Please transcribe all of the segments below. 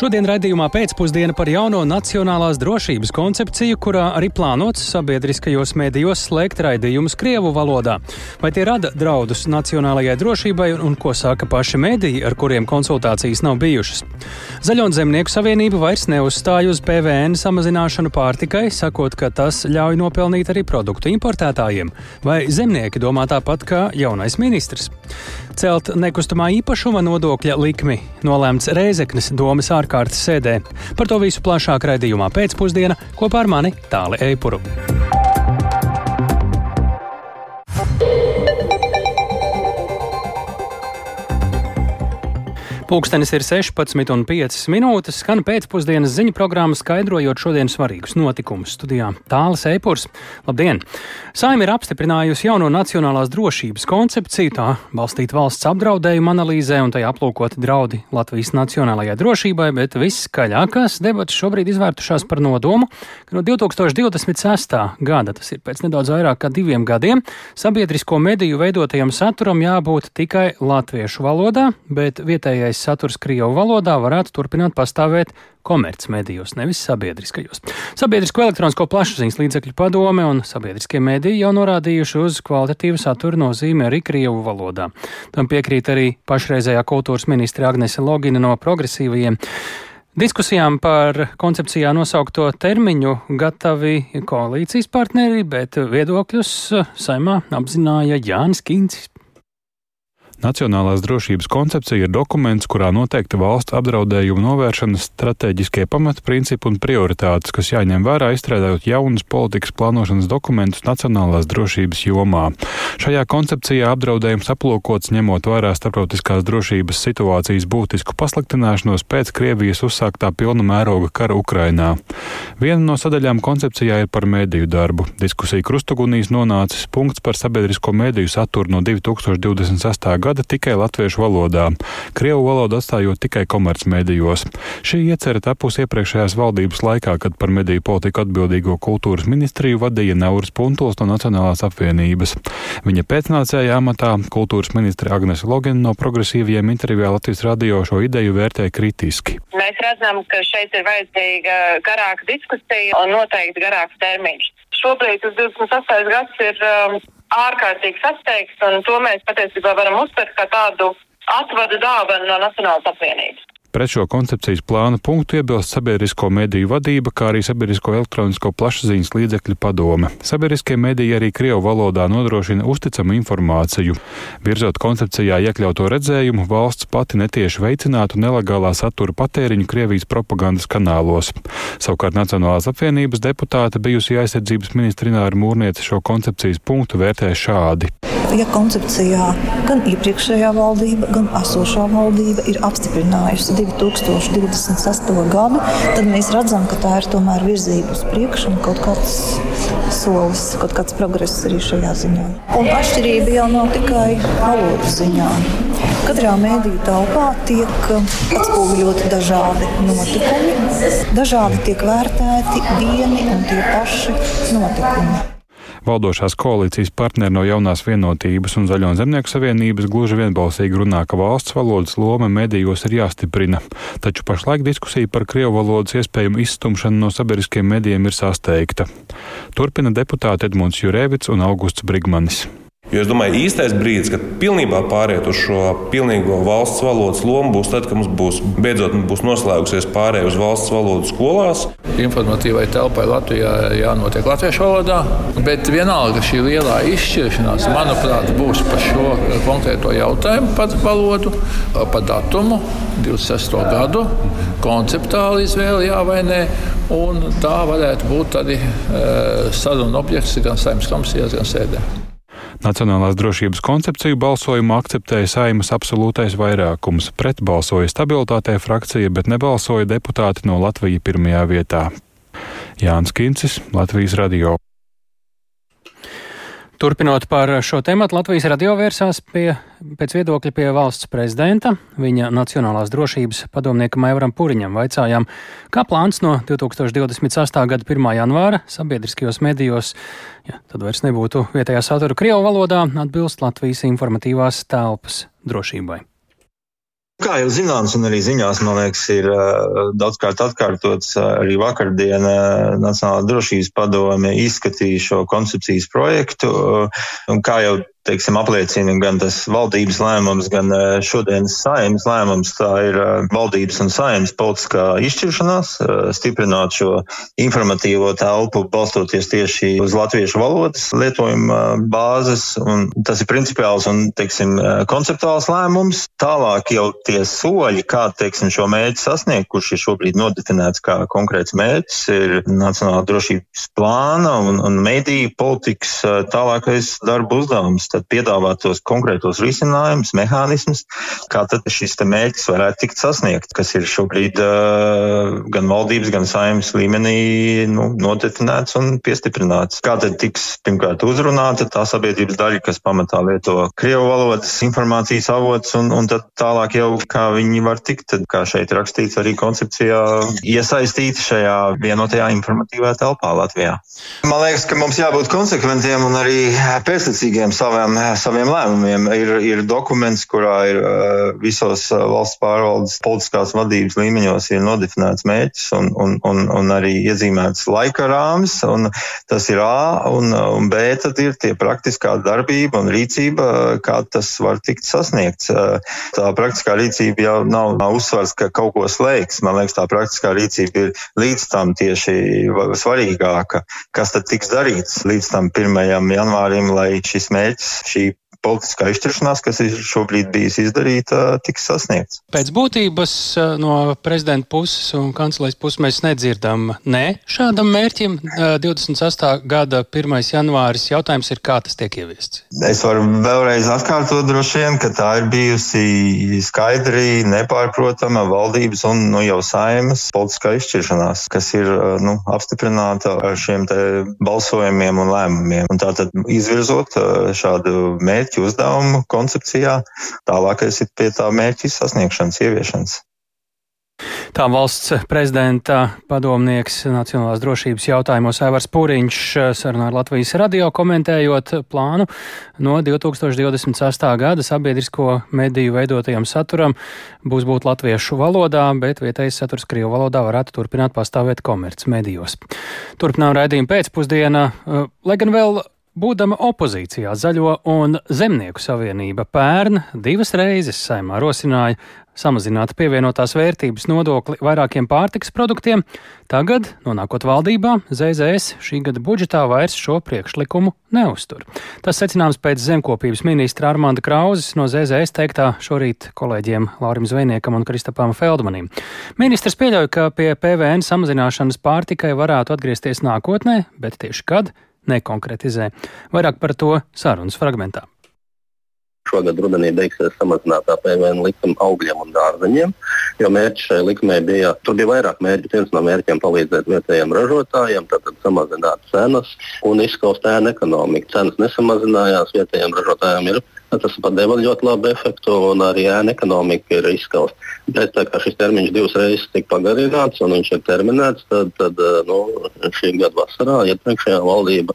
Šodien raidījumā pēcpusdiena par jauno nacionālās drošības koncepciju, kurā arī plānots sabiedriskajos mēdījos slēgt raidījumus Krievu valodā. Vai tie rada draudus nacionālajai drošībai un ko saka paši mēdīji, ar kuriem konsultācijas nav bijušas? Zaļo un zemnieku savienība vairs neuzstāj uz PVN samazināšanu pārtikai, sakot, ka tas ļauj nopelnīt arī produktu importētājiem. Vai zemnieki domā tāpat kā jaunais ministrs? Celt nekustamā īpašuma nodokļa likmi nolēmts Rēzeknes domas ārkārtas sēdē. Par to visu plašāk raidījumā pēcpusdienā kopā ar mani Tāli Eipuru. Pūkstens ir 16,5 minūtes, skan pēcpusdienas ziņu programma, skaidrojot šodienas svarīgus notikumus. Studijā Tāls Eipurs. Labdien! Saima ir apstiprinājusi jauno nacionālās drošības koncepciju, tā balstīt valsts apdraudējuma analīzē un tajā aplūkot draudi Latvijas nacionālajai drošībai, bet viskaļākās debatas šobrīd izvērtušās par nodomu, ka no 2026. gada, tas ir pēc nedaudz vairāk kā diviem gadiem, sabiedrisko mediju veidotajam saturam jābūt tikai latviešu valodā, bet vietējais saturs Krievu valodā varētu turpināt pastāvēt komercmedijos, nevis sabiedriskajos. Sabiedrisko elektronisko plašsaziņas līdzekļu padome un sabiedriskie mediji jau norādījuši uz kvalitatīvu satura nozīmi arī Krievu valodā. Tam piekrīt arī pašreizējā kultūras ministra Agnese Logina no progresīvajiem. Diskusijām par koncepcijā nosaukto termiņu gatavi koalīcijas partneri, bet viedokļus saimā apzināja Jānis Kīncis. Nacionālās drošības koncepcija ir dokuments, kurā noteikti valsts apdraudējumu novēršanas strateģiskie pamatprincipi un prioritātes, kas jāņem vērā izstrādājot jaunus politikas plānošanas dokumentus nacionālās drošības jomā. Šajā koncepcijā apdraudējums aplūkots ņemot vērā starptautiskās drošības situācijas būtisku pasliktināšanos pēc Krievijas uzsāktā pilna mēroga kara Ukrainā. Viena no sadaļām koncepcijā ir par mēdīju darbu. Diskusija krustugunīs nonācis punkts par sabiedrisko mēdīju saturu no 2026. gada gada tikai latviešu valodā, krievu valodu atstājot tikai komercmedijos. Šī iecerē tapusi iepriekšējās valdības laikā, kad par mediju politiku atbildīgo kultūras ministriju vadīja Nauris Puntuls no Nacionālās apvienības. Viņa pēcnācēja amatā kultūras ministra Agnes Logina no progresīviem intervijā Latvijas radio šo ideju vērtē kritiski. Mēs redzam, ka šeit ir vajadzīga garāka diskusija un noteikti garāks termiņš. Šobrīd tas 28. gads ir um, ārkārtīgi sasteigts, un to mēs patiesībā varam uztvert kā tādu atvadu dāvanu no Nacionālas apvienības. Pret šo koncepcijas plānu punktu iebilst sabiedrisko mediju vadība, kā arī sabiedrisko elektronisko plašsaziņas līdzekļu padome. Sabiedriskie mediji arī Krievu valodā nodrošina uzticamu informāciju. Virzot koncepcijā iekļauto redzējumu, valsts pati netieši veicinātu nelegālā satura patēriņu Krievijas propagandas kanālos. Savukārt Nacionālās apvienības deputāte bijusi aizsardzības ministra Ināra Mūrniece šo koncepcijas punktu vērtē šādi. Ja koncepcijā gan iepriekšējā valdība, gan esošā valdība ir apstiprinājusi 2028. gadu, tad mēs redzam, ka tā ir tomēr virzība uz priekšu un kaut kāds solis, kaut kāds progress arī šajā ziņā. Un atšķirība jau nav tikai valodas ziņā. Katrā mēdīju telpā tiek atspoguļoti dažādi notikumi, dažādi tiek vērtēti vieni un tie paši notikumi. Valdošās koalīcijas partneri no jaunās vienotības un Zaļo un zemnieku savienības gluži vienbalsīgi runā, ka valsts valodas loma medijos ir jāstiprina. Taču pašlaik diskusija par krievu valodas iespējamu izstumšanu no sabiedriskiem medijiem ir sasteigta. Turpina deputāti Edmunds Jurēvits un Augusts Brigmanis. Jo es domāju, īstais brīdis, kad pilnībā pāriet uz šo pilnīgo valsts valodas lomu, būs tad, kad mums būs beidzot būs noslēgusies pārējai uz valsts valodu skolās. Informatīvai telpai Latvijā jānotiek latviešu valodā, bet vienalga šī lielā izšķiršanās, manuprāt, būs par šo konkrēto jautājumu, par valodu, par datumu, 26. gadu, konceptuāli izvēle jā vai nē. Tā varētu būt arī e, saruna objekts gan saimnes komisijās, gan sēdē. Nacionālās drošības koncepciju balsojumu akceptēja saimas absolūtais vairākums. Pret balsoja stabilitātē frakcija, bet nebalsoja deputāti no Latvijas pirmajā vietā. Jānis Kincis, Latvijas radio. Turpinot par šo tēmu, Latvijas radio vērsās pie, pēc viedokļa pie valsts prezidenta, viņa nacionālās drošības padomniekam Aivaram Puriņam vaicājām, kā plāns no 2028. gada 1. janvāra sabiedriskajos medijos, ja tad vairs nebūtu vietējā satura Krievu valodā, atbilst Latvijas informatīvās telpas drošībai. Kā jau zināms, un arī ziņās, man liekas, ir daudzkārt atkārtots, arī vakardien Nacionālā drošības padome izskatīja šo koncepcijas projektu. Kā jau teiksim, apliecina gan tas valdības lēmums, gan eh, šodienas saimnes lēmums. Tā ir eh, valdības un saimnes politiskā izšķiršanās, eh, stiprināt šo informatīvo telpu, balstoties tieši uz latviešu valodas lietojuma bāzes. Tas ir principiāls un teiksim, konceptuāls lēmums. Tālāk jau tie soļi, kā teiksim, šo mērķi sasniegt, kurš ir šobrīd nodefinēts kā konkrēts mērķis, ir Nacionālā drošības plāna un, un mediju politikas tālākais darba uzdevums tad piedāvāt tos konkrētos risinājumus, mehānismus, kā tad šis mērķis varētu tikt sasniegts, kas ir šobrīd uh, gan valdības, gan saimnes līmenī nu, nodefinēts un piestiprināts. Kā tad tiks pirmkārt uzrunāta tā sabiedrības daļa, kas pamatā lieto krievu valodas informācijas avots, un, un tad tālāk jau kā viņi var tikt, tad kā šeit rakstīts arī koncepcijā, iesaistīti šajā vienotajā informatīvajā telpā Latvijā. Man liekas, ka mums jābūt konsekventiem un arī pēctecīgiem savā savām, eh, saviem lēmumiem. Ir, ir dokuments, kurā ir uh, visos uh, valsts pārvaldes politiskās vadības līmeņos ir nodefinēts mērķis un, un, un, un arī iezīmēts laika rāmis. Tas ir A, un, un B tad ir tie praktiskā darbība un rīcība, kā tas var tikt sasniegts. Tā praktiskā rīcība jau nav, nav uzsvars, ka kaut ko slēgs. Man liekas, tā praktiskā rīcība ir līdz tam tieši svarīgāka, kas tad tiks darīts līdz tam 1. janvārim, lai šis mērķis šī politiskā izšķiršanās, kas ir šobrīd bijis izdarīta, tiks sasniegts. Pēc būtības eh, no prezidenta puses un kancelejas puses mēs nedzirdam ne šādam mērķim. 28. Eh, gada 1. janvāris jautājums ir, kā tas tiek ieviests. Es varu vēlreiz atkārtot droši vien, ka tā ir bijusi skaidri, nepārprotama valdības un nu, jau saimas politiskā izšķiršanās, kas ir eh, nu, apstiprināta ar šiem balsojumiem un lēmumiem. Un tātad izvirzot šādu mērķi mērķu uzdevumu koncepcijā, tālākais ir pie tā mērķa sasniegšanas, ieviešanas. Tā valsts prezidenta padomnieks nacionālās drošības jautājumos Aivars Pūriņš sarunā ar Latvijas radio komentējot plānu no 2028. gada sabiedrisko mediju veidotajam saturam būs būt latviešu valodā, bet vietējais saturs Krievu valodā varētu turpināt pastāvēt komerc medijos. Turpinām raidījumu pēcpusdienā, lai gan vēl Būdama opozīcijā Zaļo un Zemnieku savienība pērn divas reizes saimā rosināja samazināt pievienotās vērtības nodokli vairākiem pārtiks produktiem, tagad, nonākot valdībā, ZZS šī gada budžetā vairs šo priekšlikumu neuztur. Tas secināms pēc zemkopības ministra Armanda Krauzes no ZZS teiktā šorīt kolēģiem Laurim Zvejniekam un Kristapam Feldmanim. Ministrs pieļauj, ka pie PVN samazināšanas pārtikai varētu atgriezties nākotnē, bet tieši kad? Nekonkretizē. Vairāk par to sarunas fragmentā. Šogad rudenī beigsies samazinātā PVN likuma augļiem un dārzeņiem, jo mērķis šai likumai bija, tur bija vairāk mērķu. Viens no mērķiem palīdzēt vietējiem ražotājiem, tad samazināt cenas un izskaust ēnu ekonomiku. Cenas nesamazinājās, vietējiem ražotājiem ir Tas pat deva ļoti labu efektu, un arī ēna ekonomika ir izskausta. Bet tā kā šis termiņš divas reizes tika pagarināts un viņš ir terminēts, tad, tad nu, šī gada vasarā iepriekšējā valdība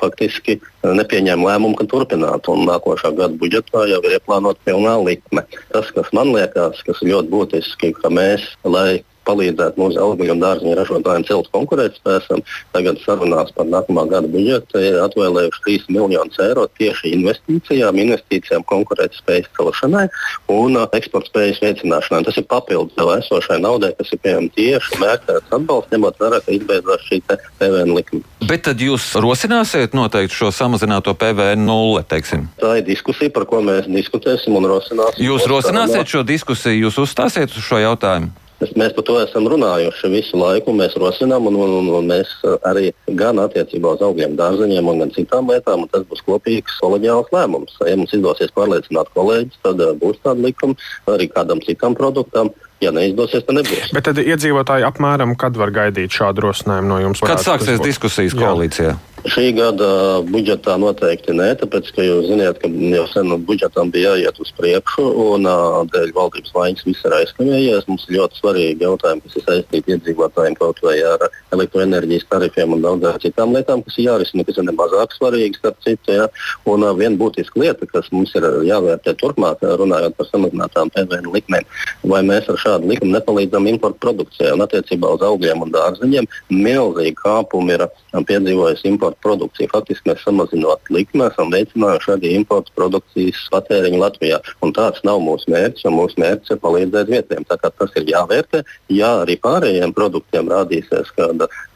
faktiski nepieņēma lēmumu, ka turpināt. Un nākošā gada budžetā jau ir ieplānota pilnā likme. Tas, kas man liekas, kas ir ļoti būtiski, ka mēs, lai palīdzēt mūsu augļu un dārziņu ražotājiem celt konkurētspēju. Tagad sarunās par nākamā gada budžetu ir atvēlējuši 3 miljonus eiro tieši investīcijām, investīcijām konkurētspējas celšanai un uh, eksporta spējas veicināšanai. Tas ir papildus jau esošai naudai, kas ir pieejama tieši mērķēts atbalsts, ņemot vērā, ka izbeidzās šī PVN likme. Bet tad jūs rosināsiet noteikti šo samazināto PVN nulle, teiksim? Tā ir diskusija, par ko mēs diskutēsim un rosināsim. Jūs rosināsiet šo diskusiju, jūs uzstāsiet uz šo jautājumu? Mēs, mēs par to esam runājuši visu laiku. Mēs rosinām, un, un, un mēs arī gan attiecībā uz augļiem, dārzeņiem, gan citām lietām. Tas būs kopīgs kolēģiāls lēmums. Ja mums izdosies pārliecināt kolēģis, tad uh, būs tāda likuma arī kādam citam produktam. Ja neizdosies, tad nebūs. Bet tad iedzīvotāji apmēram kad var gaidīt šādu rosinājumu no jums? Kad sāksies diskusijas koalīcijā? Jā. Šī gada budžetā noteikti nē, tāpēc, ka jūs zināt, ka jau sen budžetam bija jāiet uz priekšu, un dēļ valdības vainas viss ir aizkavējies. Mums ir ļoti svarīgi jautājumi, kas ir saistīti iedzīvotājiem kaut vai ar elektroenerģijas tarifiem un daudzām citām lietām, kas ir jārisina, kas ir nemazāk svarīgi, starp citu. Ja? Un viena būtiska lieta, kas mums ir jāvērtē turpmāk, runājot par samazinātām PVN likmēm, vai mēs ar šādu likumu nepalīdzam importu produkcijai un attiecībā uz augļiem un dārzeņiem milzīgi kāpumi ir piedzīvojusi importu importu produkciju. Faktiski mēs samazinot likmi, esam veicinājuši arī importu produkcijas patēriņu Latvijā. Un tāds nav mūsu mērķis, un mūsu mērķis ir palīdzēt vietējiem. Tas ir jāvērtē. Ja arī pārējiem produktiem rādīsies, ka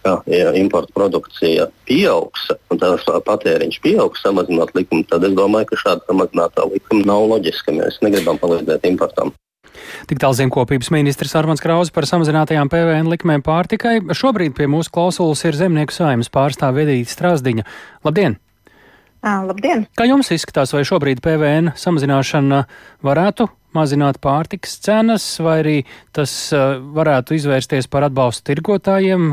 ka ja importa produkcija pieaugs un tās patēriņš pieaugs, samazinot likumu, tad es domāju, ka šāda samazinātā likuma nav loģiska. Mēs negribam palīdzēt importam. Tik tālu zemkopības ministrs Armāns Krause par samazinātajām PVN likmēm pārtikai. Šobrīd pie mūsu klausulas ir zemnieku saimnes pārstāve Vedīta Strāzdiņa. Labdien! Labdien! Kā jums izskatās, vai šobrīd PVN samazināšana varētu mazināt pārtikas cenas, vai arī tas varētu izvērsties par atbalstu tirgotājiem,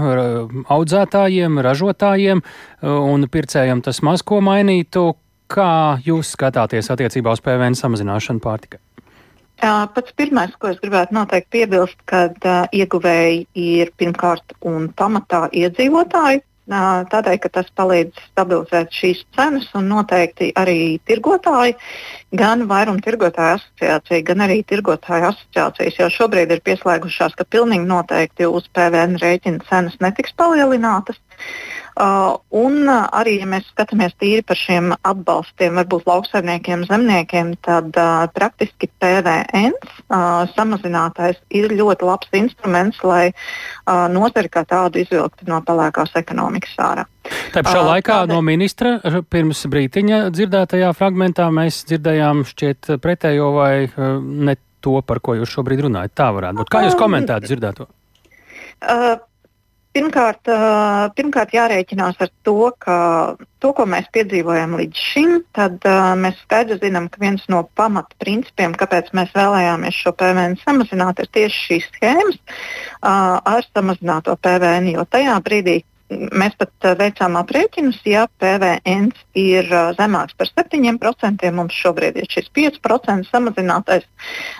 audzētājiem, ražotājiem un pircējiem tas maz ko mainītu? Kā jūs skatāties attiecībā uz PVN samazināšanu pārtikai? Pats pirmais, ko es gribētu noteikti piebilst, kad uh, ieguvēji ir pirmkārt un pamatā iedzīvotāji. Uh, tādēļ, ka tas palīdz stabilizēt šīs cenas, un noteikti arī tirgotāji, gan vairumtirgotāju asociācija, gan arī tirgotāju asociācijas jau šobrīd ir pieslēgušās, ka pilnīgi noteikti uz PVN rēķina cenas netiks palielinātas. Uh, un uh, arī, ja mēs skatāmies tīri par šiem atbalstiem, varbūt lauksaimniekiem, zemniekiem, tad uh, praktiski PVN uh, samazinātais ir ļoti labs instruments, lai uh, nozari kā tādu izvilktu no pelēkās ekonomikas ārā. Tā pašā uh, laikā tādēļ... no ministra pirms brītiņa dzirdētajā fragmentā mēs dzirdējām šķiet pretējo vai uh, ne to, par ko jūs šobrīd runājat. Tā varētu būt. Kā jūs um, komentētu dzirdēto? Uh, Pirmkārt, pirmkārt, jārēķinās ar to, ka to, ko mēs piedzīvojam līdz šim, tad mēs skaidri zinām, ka viens no pamatprincipiem, kāpēc mēs vēlējāmies šo PVN samazināt, ir tieši šīs schēmas ar samazināto PVN. Jo tajā brīdī, mēs pat veicām aprēķinus, ja PVN ir zemāks par 7%, mums šobrīd ir šis 5% samazinātais,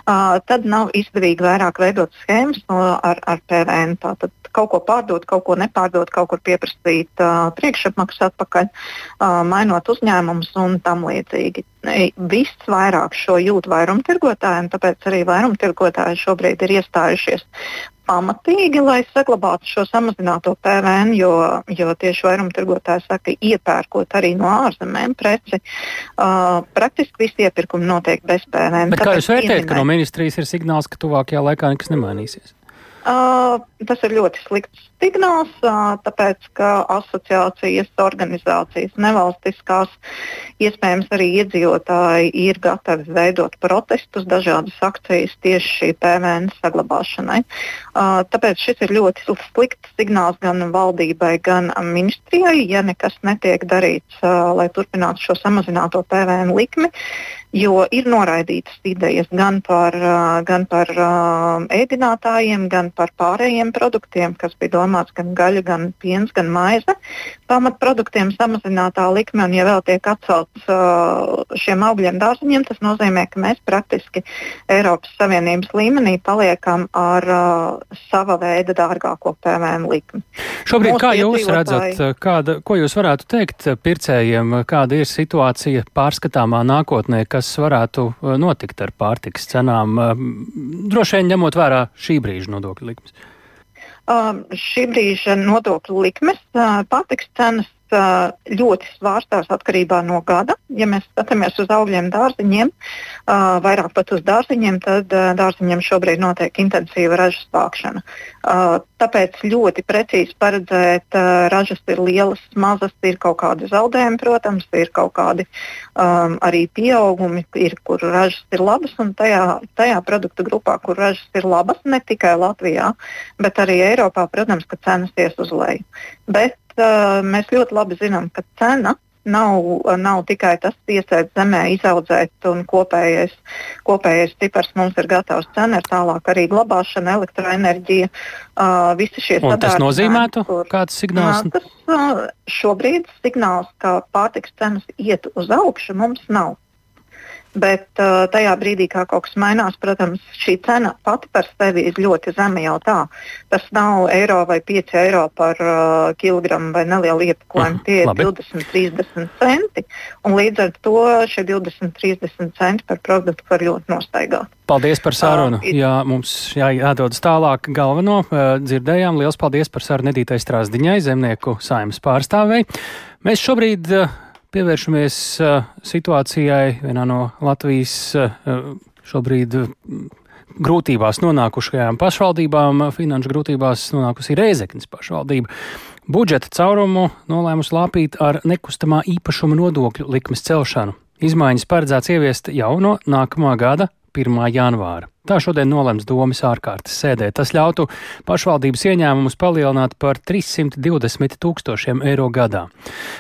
tad nav izdevīgi vairāk veidot schēmas ar, ar PVN. Tātad kaut ko pārdot, kaut ko nepārdot, kaut kur pieprasīt priekšapmaksas atpakaļ, mainot uzņēmumus un tam līdzīgi. Viss vairāk šo jūt vairumtirgotājiem, tāpēc arī vairumtirgotāji šobrīd ir iestājušies pamatīgi, lai saglabātu šo samazināto PVN, jo, jo tieši vairumtirgotāji saka, iepērkot arī no ārzemēm preci, uh, praktiski visi iepirkumi notiek bez PVN. Bet kā jūs vērtējat, ka no ministrijas ir signāls, ka tuvākajā laikā nekas nemainīsies? Uh, tas ir ļoti slikts signāls, uh, tāpēc ka asociācijas, organizācijas, nevalstiskās, iespējams arī iedzīvotāji ir gatavi veidot protestus, dažādas akcijas tieši šī PVN saglabāšanai. Uh, tāpēc šis ir ļoti slikts signāls gan valdībai, gan ministrijai, ja nekas netiek darīts, lai turpinātu šo samazināto PVN likmi. Jo ir noraidītas idejas gan par, gan par ēdinātājiem, gan par pārējiem produktiem, kas bija domāts gan gaļa, gan piens, gan maize. Pamatproduktiem samazinātā likme, un ja vēl tiek atcelts šiem augļiem dārziņiem, tas nozīmē, ka mēs praktiski Eiropas Savienības līmenī paliekam ar sava veida dārgāko PVN likmi. Šobrīd, Mūsu kā jūs redzat, kāda, ko jūs varētu teikt pircējiem, kāda ir situācija pārskatāmā nākotnē, kas varētu notikt ar pārtikas cenām, droši vien ņemot vērā šī brīža nodokļu likmes? Um, šī brīža nodokļu likmes, uh, pārtiks cenas ļoti svārstās atkarībā no gada. Ja mēs skatāmies uz augļiem, dārziņiem, vairāk pat uz dārziņiem, tad dārziņiem šobrīd notiek intensīva ražas vākšana. Tāpēc ļoti precīzi paredzēt, ražas ir lielas, mazas, ir kaut kādi zaudējumi, protams, ir kaut kādi um, arī pieaugumi, ir, kur ražas ir labas, un tajā, tajā produktu grupā, kur ražas ir labas, ne tikai Latvijā, bet arī Eiropā, protams, ka cenas ies uz leju. Bet mēs ļoti labi zinām, ka cena Nav, nav tikai tas piesēt zemē, izaudzēt un kopējais, kopējais cipars mums ir gatavs cena, ir tālāk arī glabāšana, elektroenerģija. Uh, visi šie un tas nozīmētu, kur, kāds signāls? Uh, tas, uh, šobrīd signāls, ka pārtiks cenas iet uz augšu, mums nav. Bet uh, tajā brīdī, kā kaut kas mainās, protams, šī cena pati par sevi ir ļoti zema jau tā. Tas nav eiro vai 5 eiro par uh, kilogramu vai nelielu iepakojumu. Tie ir 20, 30 centi. Līdz ar to šie 20, 30 centi par produktu var ļoti nostaigāt. Paldies par sarunu. Uh, Jā, mums jā, jādodas tālāk. Galveno uh, dzirdējām. Lielas paldies par sarunu Edītai Strāzdiņai, zemnieku saimas pārstāvei. Mēs šobrīd uh, Pievēršamies situācijai vienā no Latvijas šobrīd grūtībās nonākušajām pašvaldībām. Finanšu grūtībās nonākusi Rēzeknas pašvaldība. Budžeta caurumu nolēmusi lāpīt ar nekustamā īpašuma nodokļu likmes celšanu. Izmaiņas paredzēts ieviest jau no nākamā gada 1. janvāra. Tā šodien nolems domas ārkārtas sēdē. Tas ļautu pašvaldības ieņēmumus palielināt par 320 tūkstošiem eiro gadā.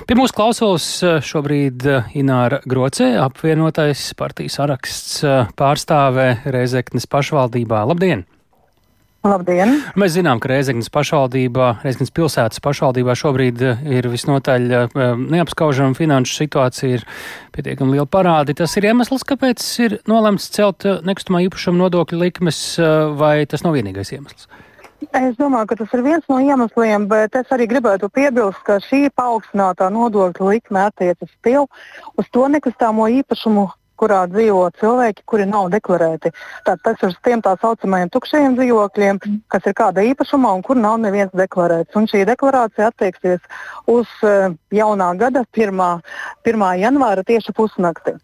Pie mūsu klausulas eh, šobrīd eh, Ināra Grocē, apvienotais partijas saraksts eh, pārstāvē Reizeknes pašvaldībā. Labdien! Labdien! Mēs zinām, ka Reizeknas pašvaldībā, Reizeknas pilsētas pašvaldībā šobrīd eh, ir visnotaļ eh, neapskaužama finanšu situācija, ir pietiekami liela parādi. Tas ir iemesls, kāpēc ir nolemts celt eh, nekustamā īpašuma nodokļu likmes, vai tas nav vienīgais iemesls? Es domāju, ka tas ir viens no iemesliem, bet es arī gribētu piebilst, ka šī paaugstinātā nodokļa likme attiecas uz to nekustāmo īpašumu kurā dzīvo cilvēki, kuri nav deklarēti. Tātad tas ir uz tiem tā saucamajiem tukšajiem dzīvokļiem, kas ir kāda īpašumā un kur nav neviens deklarēts. Un šī deklarācija attieksies uz uh, jaunā gada 1. 1. janvāra tieši pusnakti.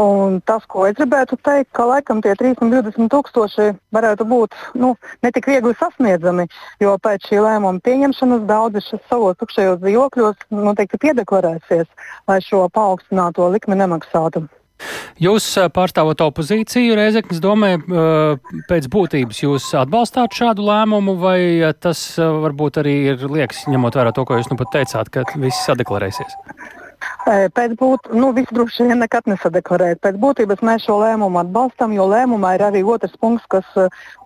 Un tas, ko es gribētu teikt, ka laikam tie 320 tūkstoši varētu būt nu, ne tik viegli sasniedzami, jo pēc šī lēmuma pieņemšanas daudzi savos tukšajos dzīvokļos noteikti piedeklarēsies, lai šo paaugstināto likmi nemaksātu. Jūs pārstāvot opozīciju Reizeknas domē, pēc būtības jūs atbalstāt šādu lēmumu, vai tas varbūt arī ir liekas, ņemot vērā to, ko jūs nu pat teicāt, ka visi sadeklarēsies? Pēc būtības, nu, visi droši vien nekad nesadeklarēs. Pēc būtības mēs šo lēmumu atbalstam, jo lēmumā ir arī otrs punkts, kas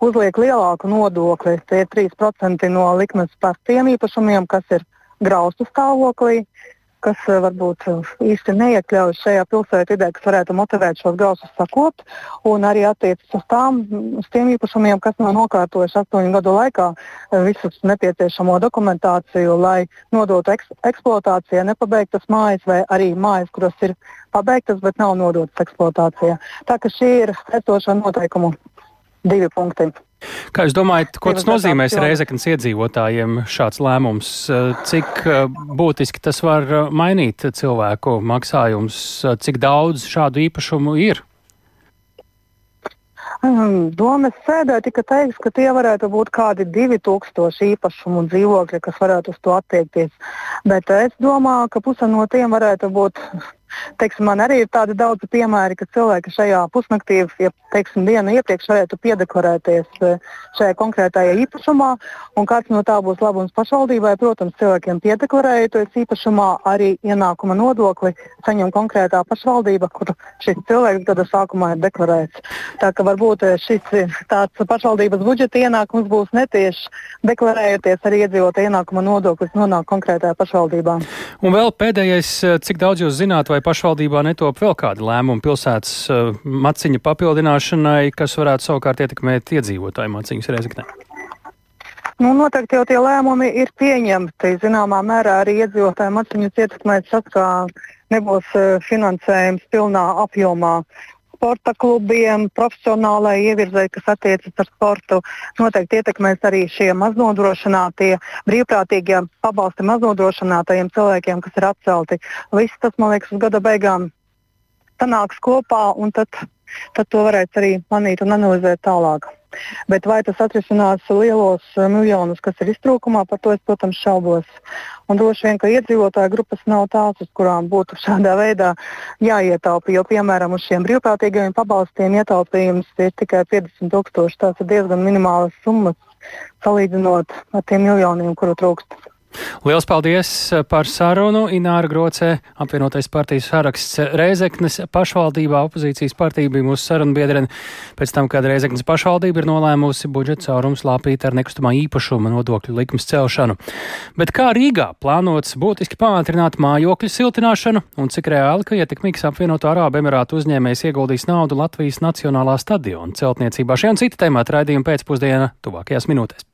uzliek lielāku nodokli. Tie ir 3% no likmes par tiem īpašumiem, kas ir graustu stāvoklī. Uh, kas eh, varbūt eh, īsti neiekļaujas šajā pilsētvidē, kas varētu motivēt šos gausus sakopt, un arī attiecas uz, tām, uz tiem īpašumiem, kas nav nokārtojuši astoņu gadu laikā eh, visu nepieciešamo dokumentāciju, lai nodotu eks eksploatācijai nepabeigtas mājas vai arī mājas, kuras ir pabeigtas, bet nav nodotas eksploatācijā. Tā ka šī ir esošā noteikumu divi punkti. Kā jūs domājat, ko tas nozīmēs Reizeknas iedzīvotājiem šāds lēmums? Cik eh, būtiski tas var eh, mainīt cilvēku maksājumus? Cik daudz šādu īpašumu ir? Mm, domas sēdē tika teikts, ka tie varētu būt kādi 2000 īpašumu dzīvokļi, kas varētu uz to attiekties. Bet es domāju, ka puse no tiem varētu būt Teiksim, man arī ir tādi daudzi piemēri, ka cilvēki šajā pusnaktī, ja teiksim, dienu iepriekš varētu piedeklarēties e, šajā konkrētajā īpašumā, un kāds no tā būs labums pašvaldībai. Protams, cilvēkiem piedeklarējoties īpašumā arī ienākuma nodokli saņem konkrētā pašvaldība, kur šis cilvēks gada sākumā ir deklarēts. Tā ka varbūt e, šis tāds pašvaldības budžeta ienākums būs netieši deklarējoties arī iedzīvotāju ienākuma nodoklis nonāk konkrētajā pašvaldībā. Un vēl pēdējais, e, cik daudz jūs zināt, vai vai pašvaldībā netop vēl kādi lēmumi pilsētas uh, maciņa papildināšanai, kas varētu savukārt ietekmēt iedzīvotāju maciņas reizeknē? Nu, noteikti jau tie lēmumi ir pieņemti. Zināmā mērā arī iedzīvotāju maciņus ietekmēt tas, ka nebūs uh, finansējums pilnā apjomā sporta klubiem, profesionālai ievirzēji, kas attiecas ar sportu. Noteikti ietekmēs arī šie maznodrošinātie, brīvprātīgie pabalsti maznodrošinātajiem cilvēkiem, kas ir atcelti. Viss tas, man liekas, uz gada beigām sanāks kopā un tad, tad to varēs arī manīt un analizēt tālāk. Bet vai tas atrisinās lielos eh, miljonus, kas ir iztrūkumā, par to es, protams, šaubos. Un droši vien, ka iedzīvotāju grupas nav tās, uz kurām būtu šādā veidā jāietaupa. Jo, piemēram, uz šiem brīvprātīgajiem pabalstiem ietaupījums ir tikai 50 tūkstoši. Tas ir diezgan minimālas summas salīdzinot ar tiem miljoniem, kuru trūkst. Liels paldies par sarunu. Ināra Grocē, apvienotais partijas saraksts Reizeknes pašvaldībā, opozīcijas partija bija mūsu sarunu biedrene. Pēc tam, kad Reizeknes pašvaldība ir nolēmusi budžeta caurums lāpīt ar nekustamā īpašuma nodokļu likums celšanu. Bet kā Rīgā plānots būtiski pātrināt mājokļu siltināšanu un cik reāli, ka ietekmīgs apvienoto Arābu Emirātu uzņēmējs ieguldīs naudu Latvijas Nacionālā stadiona celtniecībā. Šie un citi temati raidījuma pēcpusdiena tuvākajās minūtēs.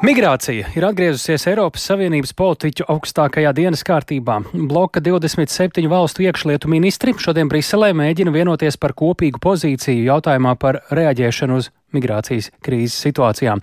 Migrācija ir atgriezusies Eiropas Savienības politiķu augstākajā dienas kārtībā. Bloka 27 valstu iekšlietu ministri šodien Briselē mēģina vienoties par kopīgu pozīciju jautājumā par reaģēšanu uz migrācijas krīzes situācijām.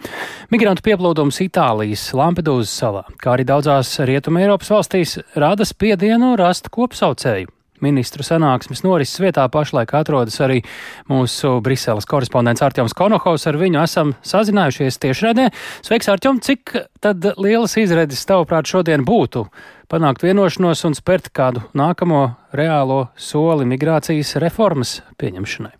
Migrantu pieplūdums Itālijas Lampedūzas salā, kā arī daudzās Rietuma Eiropas valstīs, rada spiedienu rast kopsaucēju. Ministru sanāksmes norises vietā pašlaik atrodas arī mūsu Briseles korespondents Artjoms Konohovs. Ar viņu esam sazinājušies tiešraidē. Sveiks, Artjom! Cik tad lielas izredzes tavuprāt šodien būtu panākt vienošanos un spērt kādu nākamo reālo soli migrācijas reformas pieņemšanai?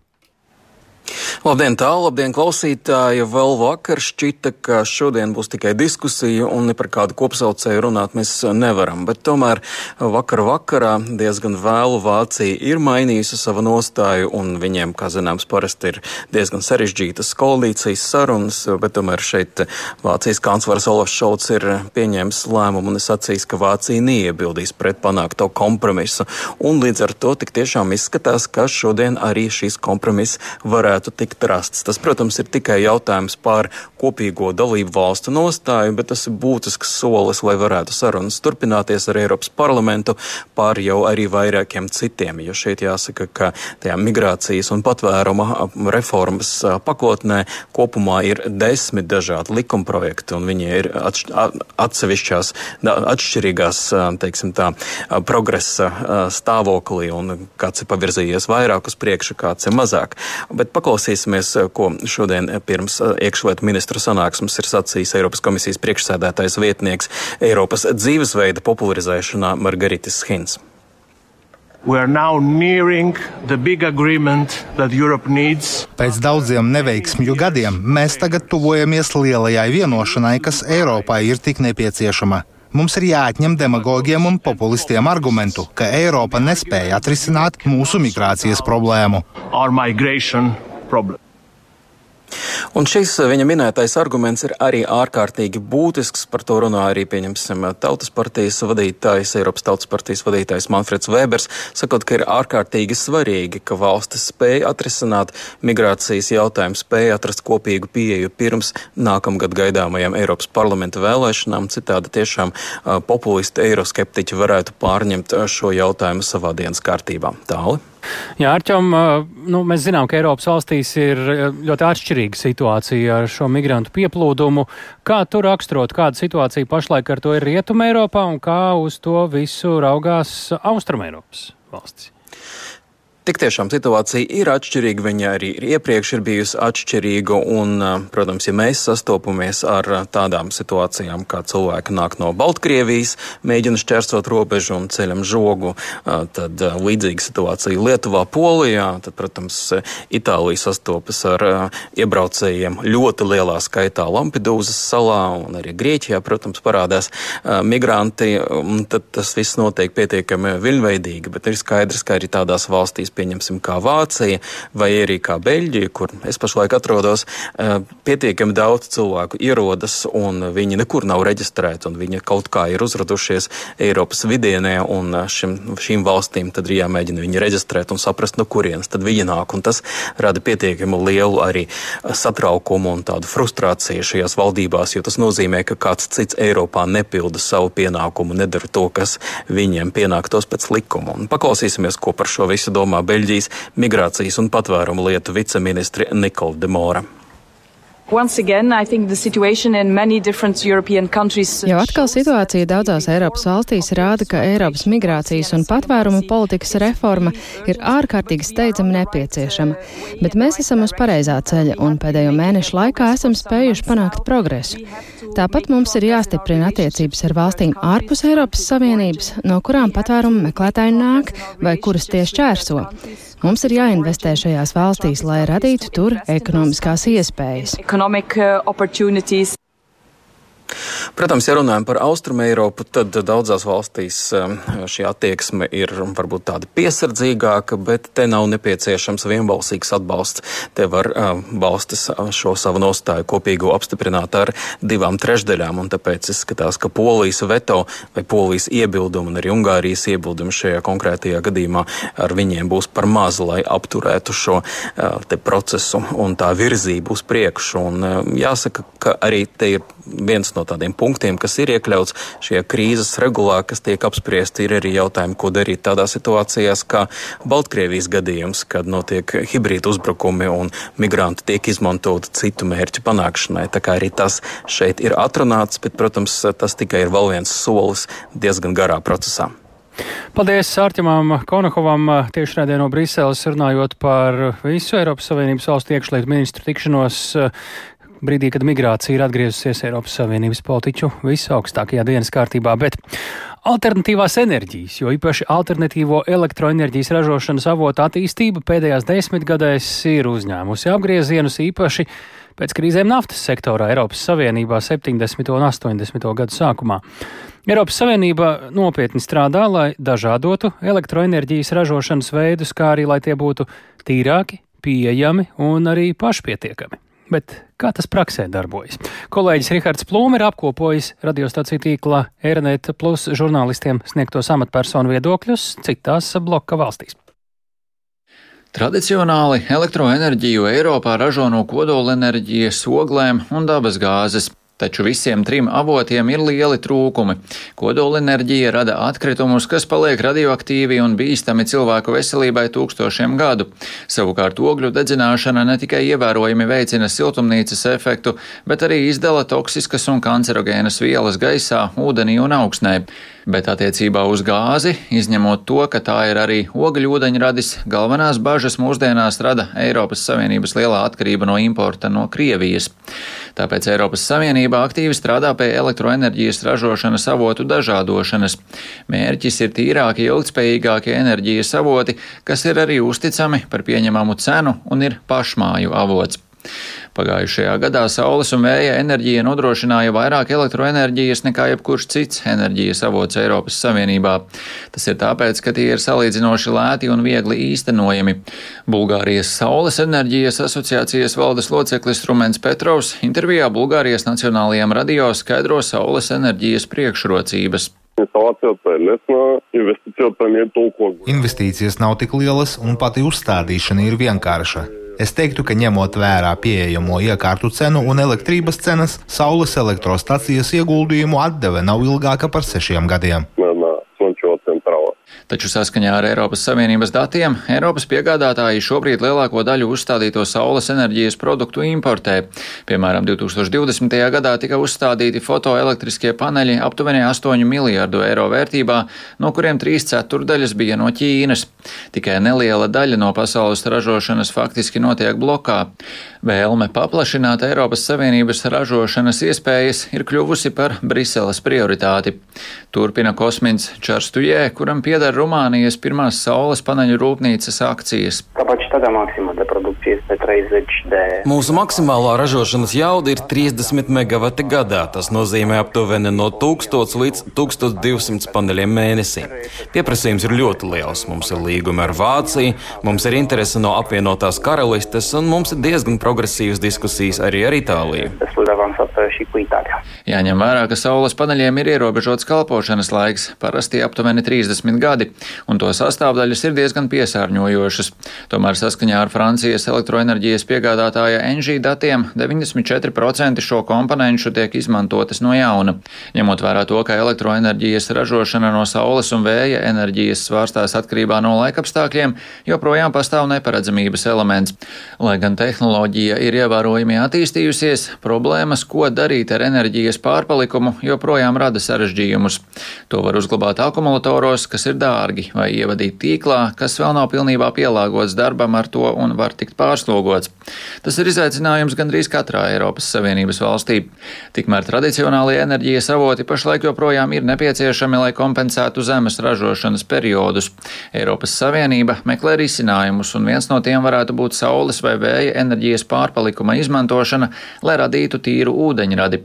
Labdien, tālu, labdien, klausītāji! Vēl vakar šķita, ka šodien būs tikai diskusija un ne par kādu kopsaucēju runāt mēs nevaram. Bet tomēr vakar vakarā diezgan vēlu Vācija ir mainījusi savu nostāju un viņiem, kā zināms, parasti ir diezgan sarežģītas koalīcijas sarunas, bet tomēr šeit Vācijas kanclers Olafs Šolts ir pieņēmis lēmumu un sacījis, ka Vācija neiebildīs pret panākto kompromisu. Un līdz ar to tik tiešām izskatās, ka šodien arī šīs kompromiss varētu tikt tikt rasts. Tas, protams, ir tikai jautājums par kopīgo dalību valstu nostāju, bet tas ir būtisks solis, lai varētu sarunas turpināties ar Eiropas parlamentu par jau arī vairākiem citiem. Jo šeit jāsaka, ka tajā migrācijas un patvēruma reformas pakotnē kopumā ir desmit dažādi likumprojekti, un viņi ir atsevišķās, atšķirīgās, teiksim tā, progresa stāvoklī, un kāds ir pavirzījies vairāk uz priekšu, kāds ir mazāk. Bet paklausīsimies Klausīsimies, eh, ko šodien eh, pirms eh, iekšlietu ministru sanāksmes ir sacījis Eiropas komisijas priekšsēdētājs vietnieks Eiropas dzīvesveida popularizēšanā Margaritis Hins. Pēc daudziem neveiksmju gadiem mēs tagad tuvojamies lielajai vienošanai, kas Eiropai ir tik nepieciešama. Mums ir jāatņem demagogiem un populistiem argumentu, ka Eiropa nespēja atrisināt mūsu migrācijas problēmu problem. Un šis eh, viņa minētais arguments ir arī ārkārtīgi būtisks. Par to runā arī, pieņemsim, Tautas partijas vadītājs, Eiropas Tautas partijas vadītājs Manfreds Vēbers, sakot, ka ir ārkārtīgi svarīgi, ka valstis spēja atrisināt migrācijas jautājumu, spēja atrast kopīgu pieeju pirms nākamgad gaidāmajām Eiropas parlamenta vēlēšanām. Citādi tiešām uh, populisti, eiroskeptiķi varētu pārņemt šo jautājumu savā dienas kārtībā. Tāli. Jā, Arčom, nu, mēs zinām, ka Eiropas valstīs ir ļoti atšķirīga situācija ar šo migrantu pieplūdumu. Kā tu raksturot, kāda situācija pašlaik ar to ir Rietuma Eiropā un kā uz to visu raugās Austrum Eiropas valstis? Tik tiešām situācija ir atšķirīga, viņa arī iepriekš ir bijusi atšķirīga, un, protams, ja mēs sastopamies ar tādām situācijām, kā cilvēki nāk no Baltkrievijas, mēģina šķērsot robežu un ceļam žogu, tad līdzīga situācija Lietuvā, Polijā, tad, protams, Itālija sastopas ar iebraucējiem ļoti lielā skaitā Lampedūzas salā, un arī Grieķijā, protams, parādās migranti, tad tas viss notiek pietiekami viļņveidīgi, bet ir skaidrs, ka arī tādās valstīs pieņemsim, kā Vācija vai arī kā Beļģija, kur es pašlaik atrodos, pietiekami daudz cilvēku ierodas un viņi nekur nav reģistrēti un viņi kaut kā ir uzradušies Eiropas vidienē un šim, šīm valstīm tad ir jāmēģina viņi reģistrēt un saprast, no kurienes tad viņi nāk. Un tas rada pietiekami lielu arī satraukumu un tādu frustrāciju šajās valdībās, jo tas nozīmē, ka kāds cits Eiropā nepilda savu pienākumu, nedara to, kas viņiem pienāktos pēc likuma. Un paklausīsimies, ko par šo visu domā Beļģijas migrācijas un patvērumu lietu viceministri Nikola Demora. Again, countries... Jau atkal situācija daudzās Eiropas valstīs rāda, ka Eiropas migrācijas un patvērumu politikas reforma ir ārkārtīgi steidzami nepieciešama, bet mēs esam uz pareizā ceļa un pēdējo mēnešu laikā esam spējuši panākt progresu. Tāpat mums ir jāstiprina attiecības ar valstīm ārpus Eiropas Savienības, no kurām patvērumu meklētāji nāk vai kuras tieši čērso. Mums ir jāinvestē šajās valstīs, lai radītu tur ekonomiskās iespējas. Protams, ja runājam par Austrumu Eiropu, tad daudzās valstīs um, šī attieksme ir varbūt tāda piesardzīgāka, bet te nav nepieciešams vienbalsīgs atbalsts. Te var um, valstis uh, šo savu nostāju kopīgo apstiprināt ar divām trešdaļām, un tāpēc izskatās, ka Polijas veto vai Polijas iebildumi un arī Ungārijas iebildumi šajā konkrētajā gadījumā ar viņiem būs par mazu, lai apturētu šo uh, procesu un tā virzību uz priekšu. Un, um, jāsaka, ka arī te ir viens no tādiem punktiem, kas ir iekļauts šajā krīzes regulā, kas tiek apspriesti, ir arī jautājumi, ko darīt tādās situācijās kā Baltkrievijas gadījums, kad notiek hibrīda uzbrukumi un migranti tiek izmantoti citu mērķu panākšanai. Tā kā arī tas šeit ir atrunāts, bet, protams, tas tikai ir vēl viens solis diezgan garā procesā. Paldies Ārķimam Konakovam tieši rādē no Briseles runājot par visu Eiropas Savienības valstu iekšlietu ministru tikšanos brīdī, kad migrācija ir atgriezusies Eiropas Savienības politiķu visaugstākajā dienas kārtībā, bet alternatīvās enerģijas, jo īpaši alternatīvo elektroenerģijas ražošanas avotu attīstība pēdējās desmitgadēs ir uzņēmusi apgriezienus īpaši pēc krīzēm naftas sektorā Eiropas Savienībā 70. un 80. gadu sākumā. Eiropas Savienība nopietni strādā, lai dažādotu elektroenerģijas ražošanas veidus, kā arī lai tie būtu tīrāki, pieejami un arī pašpietiekami. Bet kā tas praksē darbojas? Kolēģis Rihards Plūme ir apkopojis radiostaciju tīkla Eironet plus žurnālistiem sniegtos amatpersonu viedokļus citās bloka valstīs. Tradicionāli elektroenerģiju Eiropā ražo no kodolenerģijas, oglēm un dabas gāzes. Taču visiem trim avotiem ir lieli trūkumi. Kodolenerģija rada atkritumus, kas paliek radioaktīvi un bīstami cilvēku veselībai tūkstošiem gadu. Savukārt ogļu dedzināšana ne tikai ievērojami veicina siltumnīcas efektu, bet arī izdala toksiskas un kancerogēnas vielas gaisā, ūdenī un augsnē. Bet attiecībā uz gāzi, izņemot to, ka tā ir arī ogļūdeņradis, galvenās bažas mūsdienās rada Eiropas Savienības lielā atkarība no importa no Krievijas. Tāpēc Eiropas Savienība aktīvi strādā pie elektroenerģijas ražošanas avotu dažādošanas. Mērķis ir tīrākie, ilgspējīgākie enerģijas avoti, kas ir arī uzticami par pieņemamu cenu un ir pašmāju avots. Pagājušajā gadā saules un vēja enerģija nodrošināja vairāk elektroenerģijas nekā jebkurš cits enerģijas avots Eiropas Savienībā. Tas ir tāpēc, ka tie ir salīdzinoši lēti un viegli īstenojami. Bulgārijas Saules enerģijas asociācijas valdes loceklis Rumens Petrovs intervijā Bulgārijas Nacionālajiem radio skaidro saules enerģijas priekšrocības. Investīcijas nav tik lielas, un pati uzstādīšana ir vienkārša. Es teiktu, ka ņemot vērā pieejamo iekārtu cenu un elektrības cenas, saules elektrostacijas ieguldījumu atdeve nav ilgāka par sešiem gadiem. Taču saskaņā ar Eiropas Savienības datiem Eiropas piegādātāji šobrīd lielāko daļu uzstādīto saules enerģijas produktu importē. Piemēram, 2020. gadā tika uzstādīti fotoelektriskie paneļi aptuveni 8 miljārdu eiro vērtībā, no kuriem 3 ceturdaļas bija no Ķīnas. Tikai neliela daļa no pasaules ražošanas faktiski notiek blokā. Vēlme paplašināt Eiropas Savienības ražošanas iespējas ir kļuvusi par Briseles prioritāti. Turpina kosmins Čarstujē, kuram pieder Rumānijas pirmās saules paneļu rūpnīcas akcijas. Mūsu maksimālā ražošanas jauda ir 30 megawati gadā. Tas nozīmē aptuveni no 1000 līdz 1200 paneļiem mēnesī. Pieprasījums ir ļoti liels. Mums ir līgumi ar Vāciju, mums ir interese no apvienotās karalistes, un mums ir diezgan progresīvas diskusijas arī ar Itāliju. Jāņem vērā, ka saules paneļiem ir ierobežots kalpošanas laiks, parasti aptuveni 30 gadi, un to sastāvdaļas ir diezgan piesārņojošas. Tomēr saskaņā ar Francijas elektroenerģijas piegādātāja NG datiem 94% šo komponentu tiek izmantotas no jauna. Ņemot vērā to, ka elektroenerģijas ražošana no saules un vēja enerģijas svārstās atkarībā no laikapstākļiem, joprojām pastāv neparedzamības elements. Lai gan tehnoloģija ir ievērojami attīstījusies, problēmas, ko darīt ar enerģijas pārpalikumu, joprojām rada sarežģījumus. To var uzglabāt akumulatoros, kas ir dārgi, vai ievadīt tīklā, kas vēl nav pilnībā pielāgots darbam ar to un var tikt pārslogots noslogots. Tas ir izaicinājums gandrīz katrā Eiropas Savienības valstī. Tikmēr tradicionālie enerģijas avoti pašlaik joprojām ir nepieciešami, lai kompensētu zemes ražošanas periodus. Eiropas Savienība meklē risinājumus, un viens no tiem varētu būt saules vai vēja enerģijas pārpalikuma izmantošana, lai radītu tīru ūdeņradi.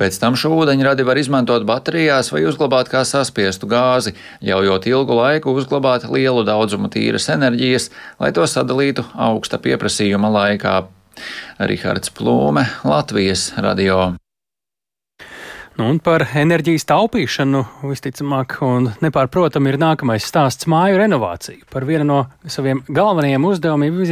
Pēc tam šo ūdeņradi var izmantot baterijās vai uzglabāt kā saspiestu gāzi, ļaujot ilgu laiku uzglabāt lielu daudzumu tīras enerģijas, lai to sadalītu augsta pieprasījuma laikā. Rihards Plūme, Latvijas radio. Nu, un par enerģijas taupīšanu visticamāk un nepārprotam ir nākamais stāsts māju renovācija. Par vienu no saviem galvenajiem uzdevumiem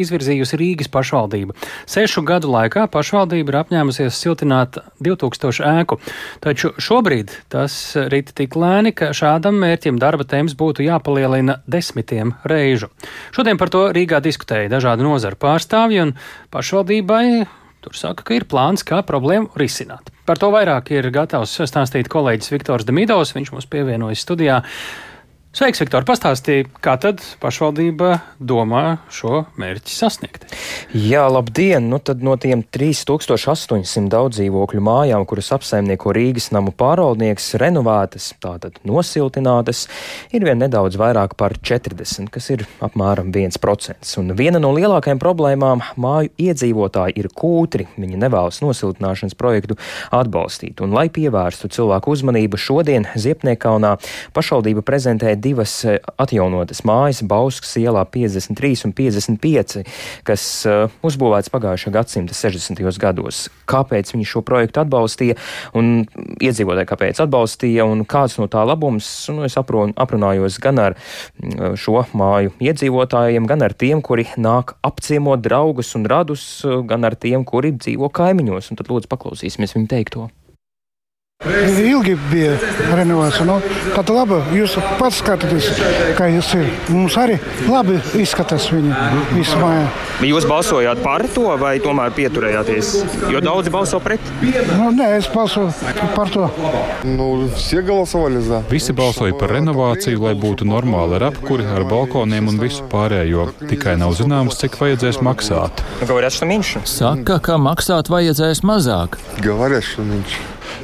izvirzījusi Rīgas pašvaldība. Sešu gadu laikā pašvaldība ir apņēmusies siltināt 2000 ēku, taču šobrīd tas rit tik lēni, ka šādam mērķim darba temps būtu jāpalielina desmitiem reižu. Šodien par to Rīgā diskutēja dažādu nozaru pārstāvji un pašvaldībai Tur saka, ka ir plāns, kā problēmu risināt. Par to vairāk ir gatavs stāstīt kolēģis Viktors Demidovs. Viņš mums pievienojas studijā. Sveiks, Viktor! Pastāstīja, kā tad pašvaldība domā šo mērķi sasniegt? Jā, labdien! Nu tad no tiem 3800 daudz dzīvokļu mājām, kuras apsaimnieko Rīgas namu pārvaldnieks, renovētas, tātad nosiltinātas, ir vien nedaudz vairāk par 40, kas ir apmēram 1%. Un viena no lielākajām problēmām māju iedzīvotāji ir kūtri. Viņi nevēlas nosiltināšanas projektu atbalstīt. Un, lai pievērstu cilvēku uzmanību, šodien Ziepniekaunā pašvaldība prezentē divas eh, atjaunotas mājas, Bauskas ielā 53 un 55, kas uh, uzbūvēts pagājušā gadsimta 60. gados. Kāpēc viņi šo projektu atbalstīja un iedzīvotāji kāpēc atbalstīja un kāds no tā labums, nu, es aprun, aprunājos gan ar mm, šo māju iedzīvotājiem, gan ar tiem, kuri nāk apciemot draugus un radus, gan ar tiem, kuri dzīvo kaimiņos. Un tad lūdzu paklausīsimies viņu teikto. Ilgi bija renovācija. Nu, tad labi, jūs pats skatāties, kā jūs ir. Mums arī labi izskatās viņa vismā. Jūs balsojāt par to vai tomēr pieturējāties? Jo daudzi balso pret. Nu, nē, es balsoju par to. Nu, za. Visi balsoja par renovāciju, lai būtu normāli ar apkuri, ar balkoniem un visu pārējo. Tikai nav zināms, cik vajadzēs maksāt. Saka, ka maksāt vajadzēs mazāk. Говорят, что меньше.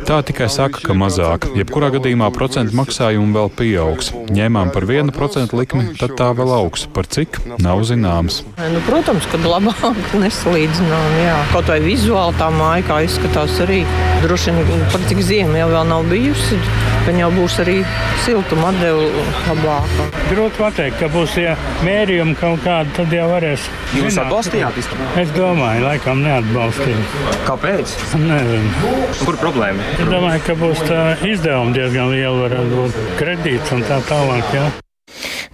Tā tikai saka, ka mazāk. Jebkurā gadījumā procentu maksājumi vēl pieaugs. Ņēmām par 1% likmi, tad tā vēl augs. Par cik? Nav zināms. Nu, protams, ka labāk nesalīdzinām. Jā. Kaut vai vizuāli tā māja, izskatās arī. Droši vien, par cik ziema jau vēl nav bijusi, tad jau būs arī siltuma atdeve labāka. Grūti pateikt, ka būs ja mērījumi kaut kādi, tad jau varēs. Jūs atbalstījāt? Es domāju, laikam neatbalstīju. Kāpēc? Nezinu. Kur problēma? Es domāju, ka būs izdevumi diezgan lieli, varētu būt kredīts un tā tālāk. Jā.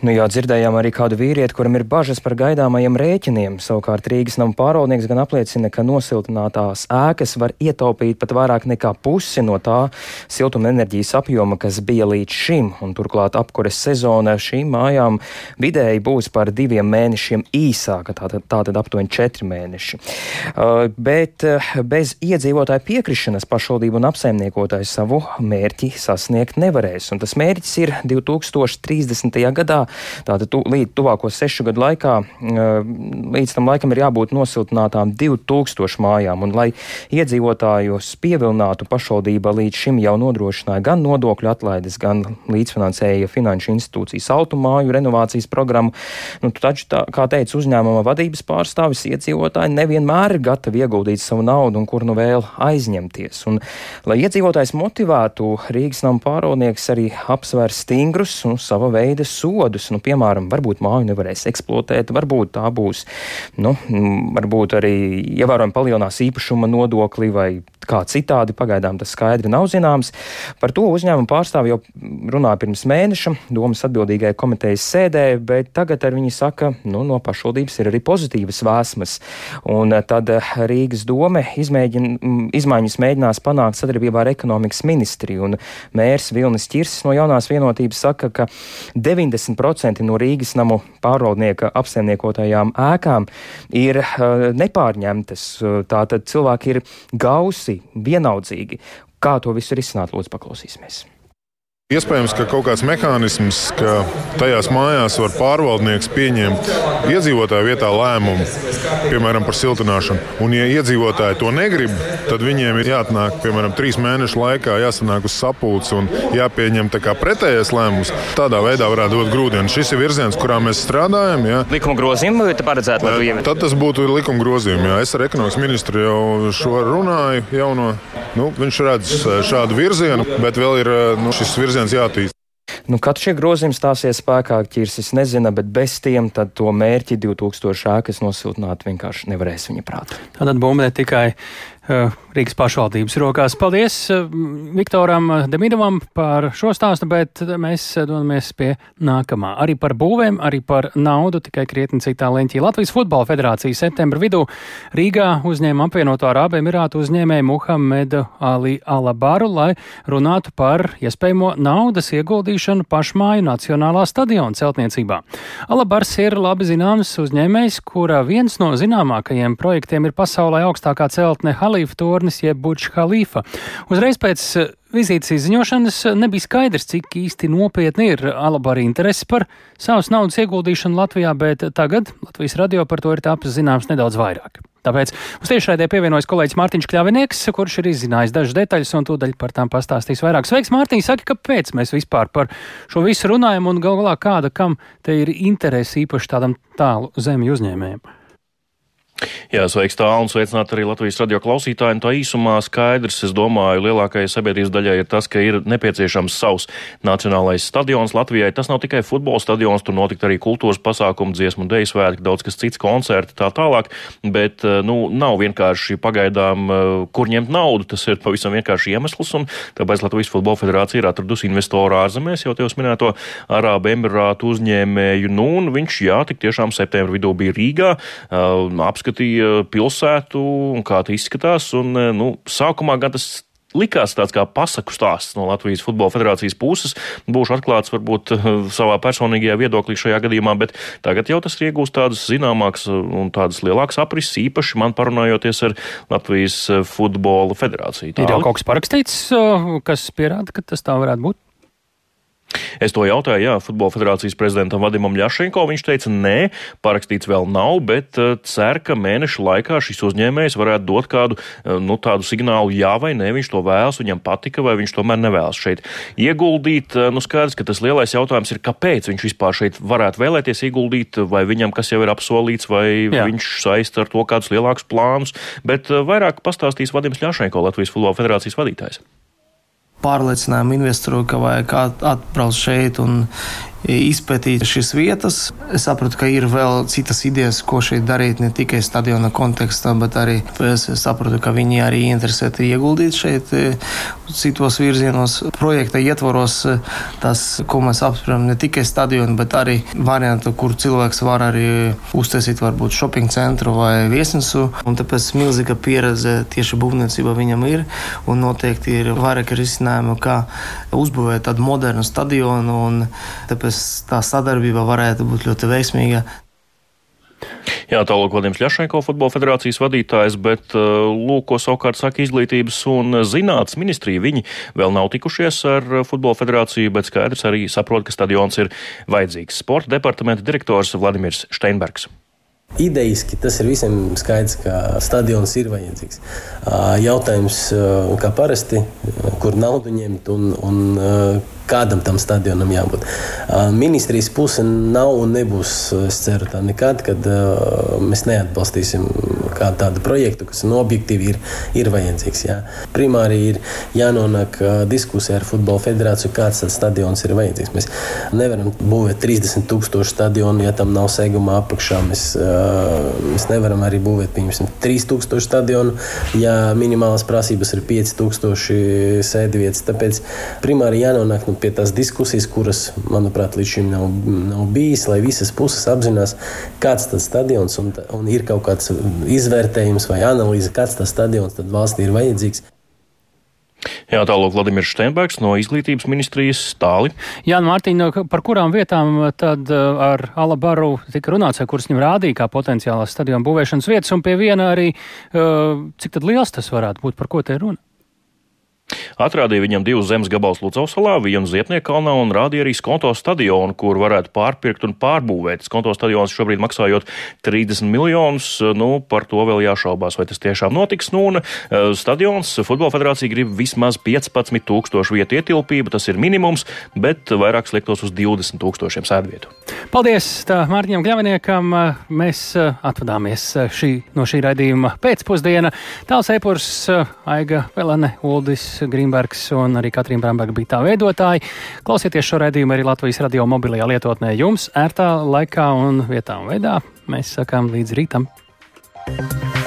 Nu, jā, dzirdējām arī kādu vīrieti, kuram ir bažas par gaidāmajiem rēķiniem. Savukārt Rīgas nama pārvaldnieks gan apliecina, ka nosiltinātās ēkas var ietaupīt pat vairāk nekā pusi no tā siltuma enerģijas apjoma, kas bija līdz šim. Un turklāt apkures sezona šīm mājām vidēji būs par diviem mēnešiem īsāka, tātad, tātad aptuveni četri mēneši. Uh, bet uh, bez iedzīvotāju piekrišanas pašvaldību un apsaimniekotāju savu mērķi sasniegt nevarēs. Un tas mērķis ir 2030. gadā Tātad tu, līdz tuvāko sešu gadu laikā, līdz tam laikam ir jābūt nosiltinātām 2000 mājām, un lai iedzīvotājus pievilinātu pašvaldība līdz šim jau nodrošināja gan nodokļu atlaides, gan līdzfinansēja finanšu institūcijas automāju renovācijas programmu. Nu, taču, tā, kā teica uzņēmuma vadības pārstāvis, iedzīvotāji nevienmēr ir gatavi ieguldīt savu naudu un kur nu vēl aizņemties. Un, lai iedzīvotājs motivētu, Rīgas nama pārvaldnieks arī apsver stingrus un sava veida sodus gadus. Nu, piemēram, varbūt māju nevarēs eksploatēt, varbūt tā būs, nu, varbūt arī ievērojami palielinās īpašuma nodokli vai kā citādi. Pagaidām tas skaidri nav zināms. Par to uzņēmumu pārstāvi jau runāja pirms mēneša domas atbildīgajai komitejas sēdē, bet tagad ar viņi saka, nu, no pašvaldības ir arī pozitīvas vēsmas. Un tad Rīgas dome izmēģin, izmaiņas mēģinās panākt sadarbībā ar ekonomikas ministriju. Un mērs Vilnis Čirsis no jaunās vienotības saka, ka 90% 10% no Rīgas namu pārvaldnieka apsaimniekotajām ēkām ir uh, nepārņemtas. Tātad cilvēki ir gausi, vienaldzīgi. Kā to visu risināt, lūdzu, paklausīsimies. Iespējams, ka kaut kāds mehānisms, ka tajās mājās var pārvaldnieks pieņemt iedzīvotāju vietā lēmumu, piemēram, par siltināšanu. Un, ja iedzīvotāji to negrib, tad viņiem ir jāatnāk, piemēram, trīs mēnešu laikā, jāsanāk uz sapulces un jāpieņem pretējais lēmums. Tādā veidā varētu dot grūdienu. Šis ir virziens, kurā mēs strādājam. Jā. Likuma grozījumi vai paredzēt, lai to ievietotu? Tad tas būtu likuma grozījumi. Jā. Es ar ekonomikas ministru jau šo runāju. Jauno. Nu, viņš redz šādu virzienu, bet vēl ir nu, šis virziens virziens jātīst. Nu, kad šie grozījumi stāsies spēkā, ķirsis nezina, bet bez tiem to mērķi 2000 ēkas nosiltināt vienkārši nevarēs viņa prātā. Tātad bumba ne tikai uh, Rīgas pašvaldības rokās. Paldies uh, Viktoram Demidovam par šo stāstu, bet mēs dodamies pie nākamā. Arī par būvēm, arī par naudu, tikai krietni citā leņķī. Latvijas Futbola Federācija septembra vidū Rīgā uzņēma apvienoto Arābu Emirātu uzņēmēju Muhamedu Ali Alabaru, lai runātu par iespējamo naudas ieguldīšanu pašmāju Nacionālā stadiona celtniecībā. Alabars ir labi zināms uzņēmējs, kura viens no zināmākajiem projektiem ir pasaulē augstākā celtne Halīfa torņa tornis jeb Burģ Khalifa. Uzreiz pēc eh, vizītes izziņošanas eh, nebija skaidrs, cik īsti nopietni ir Alabari interesi par savas naudas ieguldīšanu Latvijā, bet tagad Latvijas radio par to ir tāpis zināms nedaudz vairāk. Tāpēc mums tiešraidē pievienojas kolēģis Mārtiņš Kļavinieks, kurš ir izzinājis dažas detaļas un tūdaļ par tām pastāstīs vairāk. Sveiks, Mārtiņ, saki, kāpēc mēs vispār par šo visu runājam un gal galā kāda, kam te ir interesi īpaši tādam tālu zemju uzņēmējiem? Jā, sveiks tālu un sveicināt arī Latvijas radio klausītāju. Tā īsumā skaidrs, es domāju, lielākajai sabiedrības daļai ir tas, ka ir nepieciešams savs nacionālais stadions Latvijai. Tas nav tikai futbola stadions, tur notikt arī kultūras pasākumu, dziesmu un deju svētki, daudz kas cits, koncerti tā tālāk, bet, eh, nu, nav vienkārši pagaidām, eh, kur ņemt naudu. Tas ir pavisam vienkārši iemesls, un tāpēc Latvijas futbola federācija ir atradusi investoru ārzemēs, jau jūs minēto Arābu Emirātu uzņēmēju, nu, un viņš, jā, tik tiešām septembra vidū bija Rīgā, uh, apskatīja pilsētu un kā tā izskatās. Un, eh, nu, sākumā gan tas likās tāds kā pasaku stāsts no Latvijas Futbola Federācijas puses. Būšu atklāts varbūt eh, savā personīgajā viedoklī šajā gadījumā, bet tagad jau tas iegūst tādas zināmākas un tādas lielākas aprises, īpaši man parunājoties ar Latvijas Futbola Federāciju. Tāli. Ir jau kaut kas parakstīts, kas pierāda, ka tas tā varētu būt? Es to jautāju, jā, Futbola federācijas prezidentam Vadimam Ļašenko. Viņš teica, nē, parakstīts vēl nav, bet uh, cer, ka mēnešu laikā šis uzņēmējs varētu dot kādu uh, nu, tādu signālu, jā vai nē, viņš to vēlas, viņam patika, vai viņš tomēr nevēlas šeit ieguldīt. Uh, nu, skaidrs, ka tas lielais jautājums ir, kāpēc viņš vispār šeit varētu vēlēties ieguldīt, vai viņam kas jau ir apsolīts, vai jā. viņš saista ar to kādus lielākus plānus. Bet vairāk pastāstīs Vadims Ļašenko, Latvijas Futbola federācijas vadītājs pārliecinājumu investoru, ka vajag atbraukt šeit un izpētīt šīs vietas. Es sapratu, ka ir vēl citas idejas, ko šeit darīt, ne tikai stadiona kontekstā, bet arī es sapratu, ka viņi arī interesēti ieguldīt šeit e, citos virzienos. Projekta ietvaros e, tas, ko mēs apspriežam, ne tikai stadionu, bet arī variantu, kur cilvēks var arī uztaisīt varbūt shopping centru vai viesnīcu. Un tāpēc milzīga pieredze tieši būvniecībā viņam ir un noteikti ir vairāk risinājumu, kā uzbūvēt tādu modernu stadionu. Tāpēc puses tā sadarbība varētu būt ļoti veiksmīga. Jā, tālāk Vladimirs Ļašenko, futbola federācijas vadītājs, bet uh, lūk, ko savukārt saka izglītības un zinātnes ministrija. Viņi vēl nav tikušies ar futbola federāciju, bet skaidrs arī saprot, ka stadions ir vajadzīgs. Sporta departamenta direktors Vladimirs Steinbergs. Idejiski tas ir visiem skaidrs, ka stadions ir vajadzīgs. Jautājums, kā parasti, kur naudu ņemt un, un kādam tam stadionam jābūt. Ministrijas puse nav un nebūs, es ceru, tā nekad, kad mēs neatbalstīsim kādu tādu projektu, kas no objektīvi ir, ir vajadzīgs. Jā. Primāri ir jānonāk diskusija ar Futbola federāciju, kāds tas stadions ir vajadzīgs. Mēs nevaram būvēt 30 tūkstošu stadionu, ja tam nav seguma apakšā. Mēs, mēs nevaram arī būvēt, piemēram, 3000 stadionu, ja minimālās prasības ir 5000 sēdvietas. Tāpēc primāri jānonāk nu, pie tās diskusijas, kuras, manuprāt, līdz šim nav, nav bijis, lai visas puses apzinās, kāds tas stadions un, un ir kaut kāds izvērtējums vai analīze, kāds tas stadions valstī ir vajadzīgs. Jā, tālāk Vladimirs Steinbergs no izglītības ministrijas stāli. Jā, nu, Mārtiņ, par kurām vietām tad uh, ar Alabaru tika runāts, kuras viņam rādīja kā potenciālās stadiona būvēšanas vietas, un pie viena arī, uh, cik tad liels tas varētu būt, par ko te runa? Atrādīja viņam divus zemes gabalus Lucausalā, vienu Ziepniekalnā un rādīja arī Skonto stadionu, kur varētu pārpirkt un pārbūvēt. Skonto stadions šobrīd maksājot 30 miljonus. Nu, par to vēl jāšaubās, vai tas tiešām notiks. Nu, un, stadions Futbola federācija grib vismaz 15 tūkstošu vietu ietilpību. Tas ir minimums, bet vairāk sliektos uz 20 tūkstošiem sēdvietu. Paldies Mārtiņam Gļaviniekam. Mēs atvadāmies šī, no šī raidījuma pēcpusdiena. Tāls Eipurs, Aiga Velane, Uldis Grīmbergs un arī Katrīna Bramberga bija tā veidotāji. Klausieties šo raidījumu arī Latvijas radio mobilajā lietotnē jums ērtā laikā un vietā un veidā. Mēs sakām līdz rītam. thank you